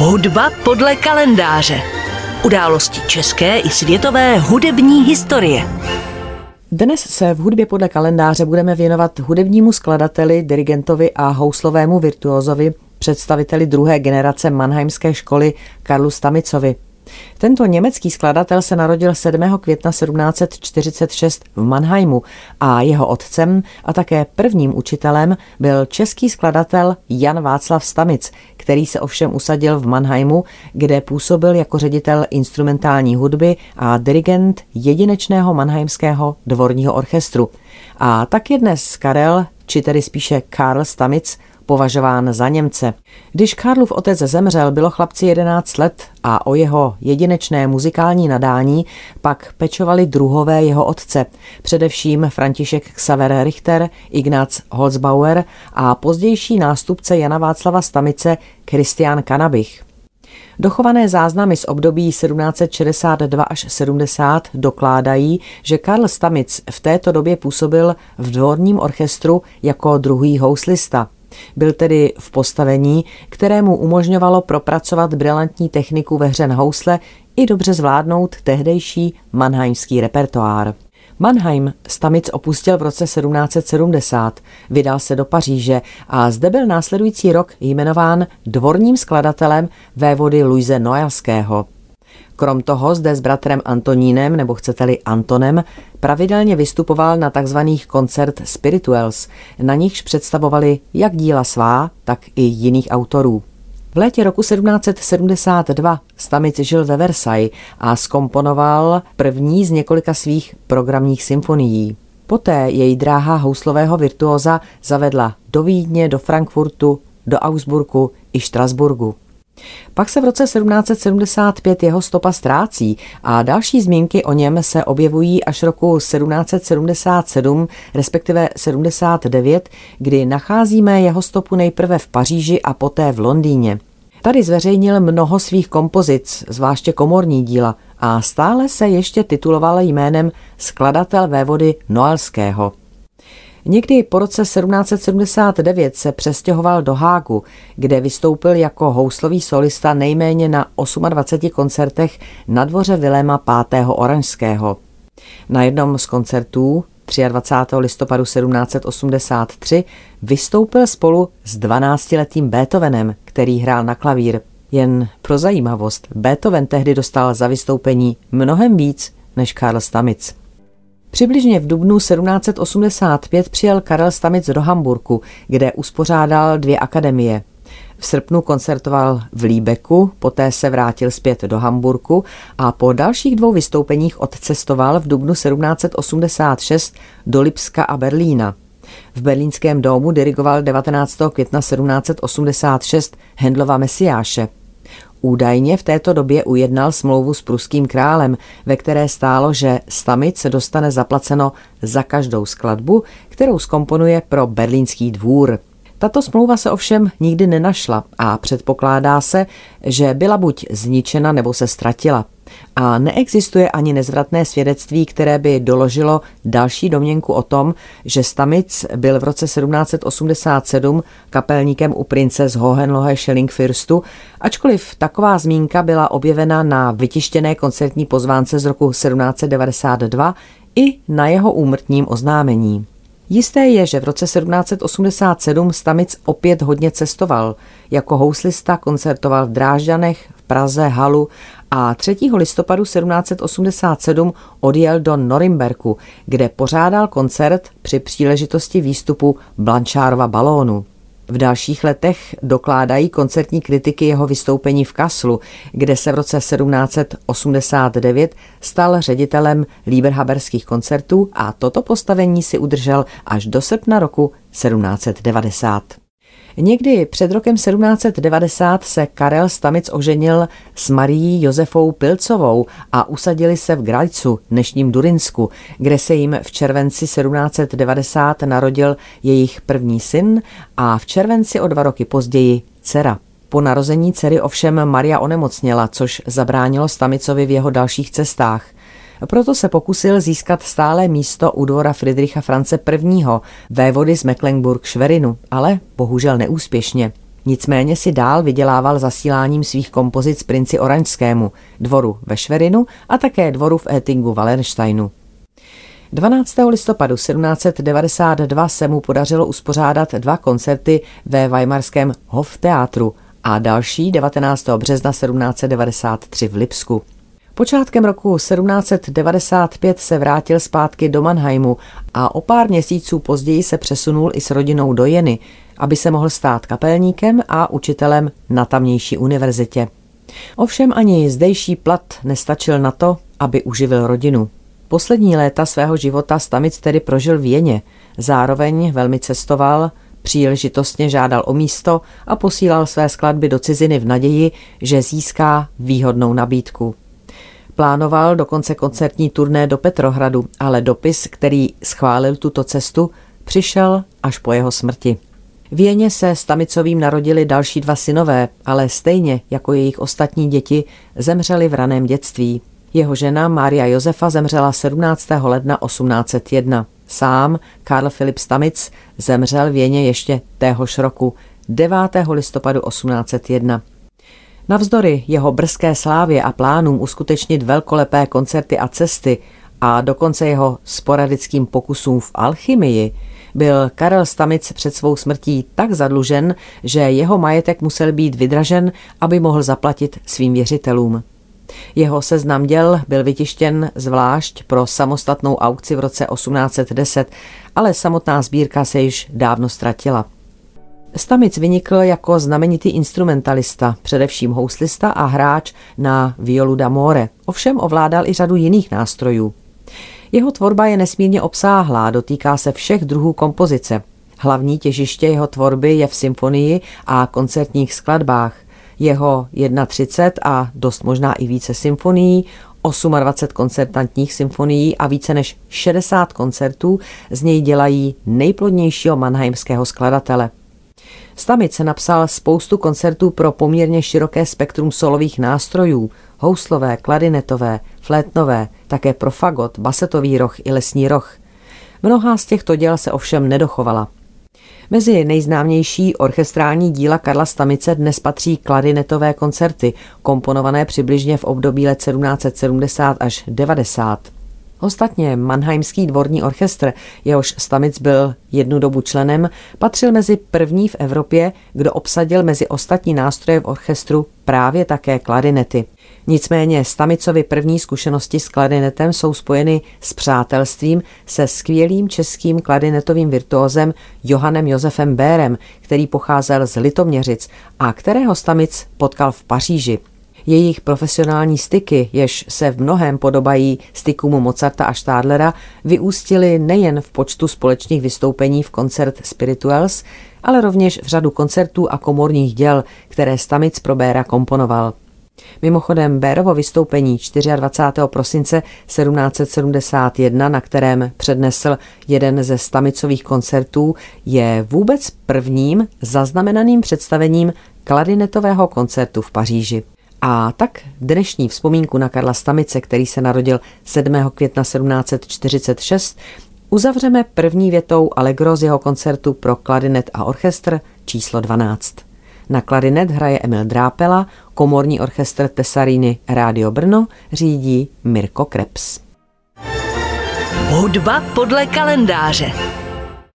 Hudba podle kalendáře. Události české i světové hudební historie. Dnes se v hudbě podle kalendáře budeme věnovat hudebnímu skladateli, dirigentovi a houslovému virtuózovi, představiteli druhé generace Mannheimské školy Karlu Stamicovi – tento německý skladatel se narodil 7. května 1746 v Mannheimu a jeho otcem a také prvním učitelem byl český skladatel Jan Václav Stamic, který se ovšem usadil v Mannheimu, kde působil jako ředitel instrumentální hudby a dirigent jedinečného mannheimského dvorního orchestru. A tak je dnes Karel, či tedy spíše Karl Stamic, považován za Němce. Když Karlův otec zemřel, bylo chlapci 11 let a o jeho jedinečné muzikální nadání pak pečovali druhové jeho otce, především František Xaver Richter, Ignác Holzbauer a pozdější nástupce Jana Václava Stamice Christian Kanabich. Dochované záznamy z období 1762 až 70 dokládají, že Karl Stamic v této době působil v dvorním orchestru jako druhý houslista – byl tedy v postavení, kterému umožňovalo propracovat brilantní techniku ve hře na housle i dobře zvládnout tehdejší mannheimský repertoár. Mannheim Stamic opustil v roce 1770, vydal se do Paříže a zde byl následující rok jmenován dvorním skladatelem vévody Luise Nojalského. Krom toho zde s bratrem Antonínem, nebo chcete-li Antonem, pravidelně vystupoval na tzv. koncert Spirituals, na nichž představovali jak díla svá, tak i jiných autorů. V létě roku 1772 Stamic žil ve Versailles a skomponoval první z několika svých programních symfonií. Poté její dráha houslového virtuóza zavedla do Vídně, do Frankfurtu, do Augsburgu i Štrasburgu. Pak se v roce 1775 jeho stopa ztrácí a další zmínky o něm se objevují až roku 1777, respektive 79, kdy nacházíme jeho stopu nejprve v Paříži a poté v Londýně. Tady zveřejnil mnoho svých kompozic, zvláště komorní díla, a stále se ještě tituloval jménem skladatel vévody Noalského. Někdy po roce 1779 se přestěhoval do Hágu, kde vystoupil jako houslový solista nejméně na 28 koncertech na dvoře Viléma V. Oranžského. Na jednom z koncertů 23. listopadu 1783 vystoupil spolu s 12-letým Beethovenem, který hrál na klavír. Jen pro zajímavost, Beethoven tehdy dostal za vystoupení mnohem víc než Karl Stamic. Přibližně v dubnu 1785 přijel Karel Stamic do Hamburku, kde uspořádal dvě akademie. V srpnu koncertoval v Líbeku, poté se vrátil zpět do Hamburku a po dalších dvou vystoupeních odcestoval v dubnu 1786 do Lipska a Berlína. V berlínském domu dirigoval 19. května 1786 Hendlova Mesiáše. Údajně v této době ujednal smlouvu s pruským králem, ve které stálo, že Stamic dostane zaplaceno za každou skladbu, kterou skomponuje pro berlínský dvůr. Tato smlouva se ovšem nikdy nenašla a předpokládá se, že byla buď zničena nebo se ztratila a neexistuje ani nezvratné svědectví, které by doložilo další domněnku o tom, že Stamic byl v roce 1787 kapelníkem u prince z Hohenlohe Schellingfürstu, ačkoliv taková zmínka byla objevena na vytištěné koncertní pozvánce z roku 1792 i na jeho úmrtním oznámení. Jisté je, že v roce 1787 Stamic opět hodně cestoval. Jako houslista koncertoval v Drážďanech, v Praze, Halu a 3. listopadu 1787 odjel do Norimberku, kde pořádal koncert při příležitosti výstupu Blanchárova balónu. V dalších letech dokládají koncertní kritiky jeho vystoupení v Kaslu, kde se v roce 1789 stal ředitelem Lieberhaberských koncertů a toto postavení si udržel až do srpna roku 1790. Někdy před rokem 1790 se Karel Stamic oženil s Marií Josefou Pilcovou a usadili se v Grajcu, dnešním Durinsku, kde se jim v červenci 1790 narodil jejich první syn a v červenci o dva roky později dcera. Po narození dcery ovšem Maria onemocněla, což zabránilo Stamicovi v jeho dalších cestách. Proto se pokusil získat stále místo u dvora Friedricha France I., vévody z Mecklenburg-Schwerinu, ale bohužel neúspěšně. Nicméně si dál vydělával zasíláním svých kompozic princi Oranžskému, dvoru ve Šverinu a také dvoru v Ettingu Wallensteinu. 12. listopadu 1792 se mu podařilo uspořádat dva koncerty ve Weimarském Hofteátru a další 19. března 1793 v Lipsku. Počátkem roku 1795 se vrátil zpátky do Mannheimu a o pár měsíců později se přesunul i s rodinou do Jeny, aby se mohl stát kapelníkem a učitelem na tamnější univerzitě. Ovšem ani zdejší plat nestačil na to, aby uživil rodinu. Poslední léta svého života Stamic tedy prožil v Jeně, zároveň velmi cestoval, příležitostně žádal o místo a posílal své skladby do ciziny v naději, že získá výhodnou nabídku. Plánoval dokonce koncertní turné do Petrohradu, ale dopis, který schválil tuto cestu, přišel až po jeho smrti. V Jeně se Stamicovým narodili další dva synové, ale stejně jako jejich ostatní děti zemřeli v raném dětství. Jeho žena Mária Josefa zemřela 17. ledna 1801. Sám Karl Filip Stamic zemřel v Jeně ještě téhož roku 9. listopadu 1801. Navzdory jeho brzké slávě a plánům uskutečnit velkolepé koncerty a cesty a dokonce jeho sporadickým pokusům v alchymii, byl Karel Stamic před svou smrtí tak zadlužen, že jeho majetek musel být vydražen, aby mohl zaplatit svým věřitelům. Jeho seznam děl byl vytištěn zvlášť pro samostatnou aukci v roce 1810, ale samotná sbírka se již dávno ztratila. Stamic vynikl jako znamenitý instrumentalista, především houslista a hráč na violu d'amore, ovšem ovládal i řadu jiných nástrojů. Jeho tvorba je nesmírně obsáhlá, dotýká se všech druhů kompozice. Hlavní těžiště jeho tvorby je v symfonii a koncertních skladbách. Jeho 31 a dost možná i více symfonií, 28 koncertantních symfonií a více než 60 koncertů z něj dělají nejplodnějšího mannheimského skladatele. Stamic napsal spoustu koncertů pro poměrně široké spektrum solových nástrojů, houslové, klarinetové, flétnové, také pro fagot, basetový roh i lesní roh. Mnohá z těchto děl se ovšem nedochovala. Mezi nejznámější orchestrální díla Karla Stamice dnes patří klarinetové koncerty, komponované přibližně v období let 1770 až 90. Ostatně Mannheimský dvorní orchestr, jehož Stamic byl jednu dobu členem, patřil mezi první v Evropě, kdo obsadil mezi ostatní nástroje v orchestru právě také klarinety. Nicméně Stamicovi první zkušenosti s klarinetem jsou spojeny s přátelstvím se skvělým českým klarinetovým virtuózem Johannem Josefem Bérem, který pocházel z Litoměřic a kterého Stamic potkal v Paříži. Jejich profesionální styky, jež se v mnohem podobají stykům Mozarta a Stadlera, vyústily nejen v počtu společných vystoupení v koncert Spirituals, ale rovněž v řadu koncertů a komorních děl, které Stamic pro Béra komponoval. Mimochodem Bérovo vystoupení 24. prosince 1771, na kterém přednesl jeden ze stamicových koncertů, je vůbec prvním zaznamenaným představením klarinetového koncertu v Paříži. A tak dnešní vzpomínku na Karla Stamice, který se narodil 7. května 1746, uzavřeme první větou Allegro z jeho koncertu pro klarinet a orchestr číslo 12. Na klarinet hraje Emil Drápela, komorní orchestr Tesaríny Rádio Brno řídí Mirko Krebs. Hudba podle kalendáře.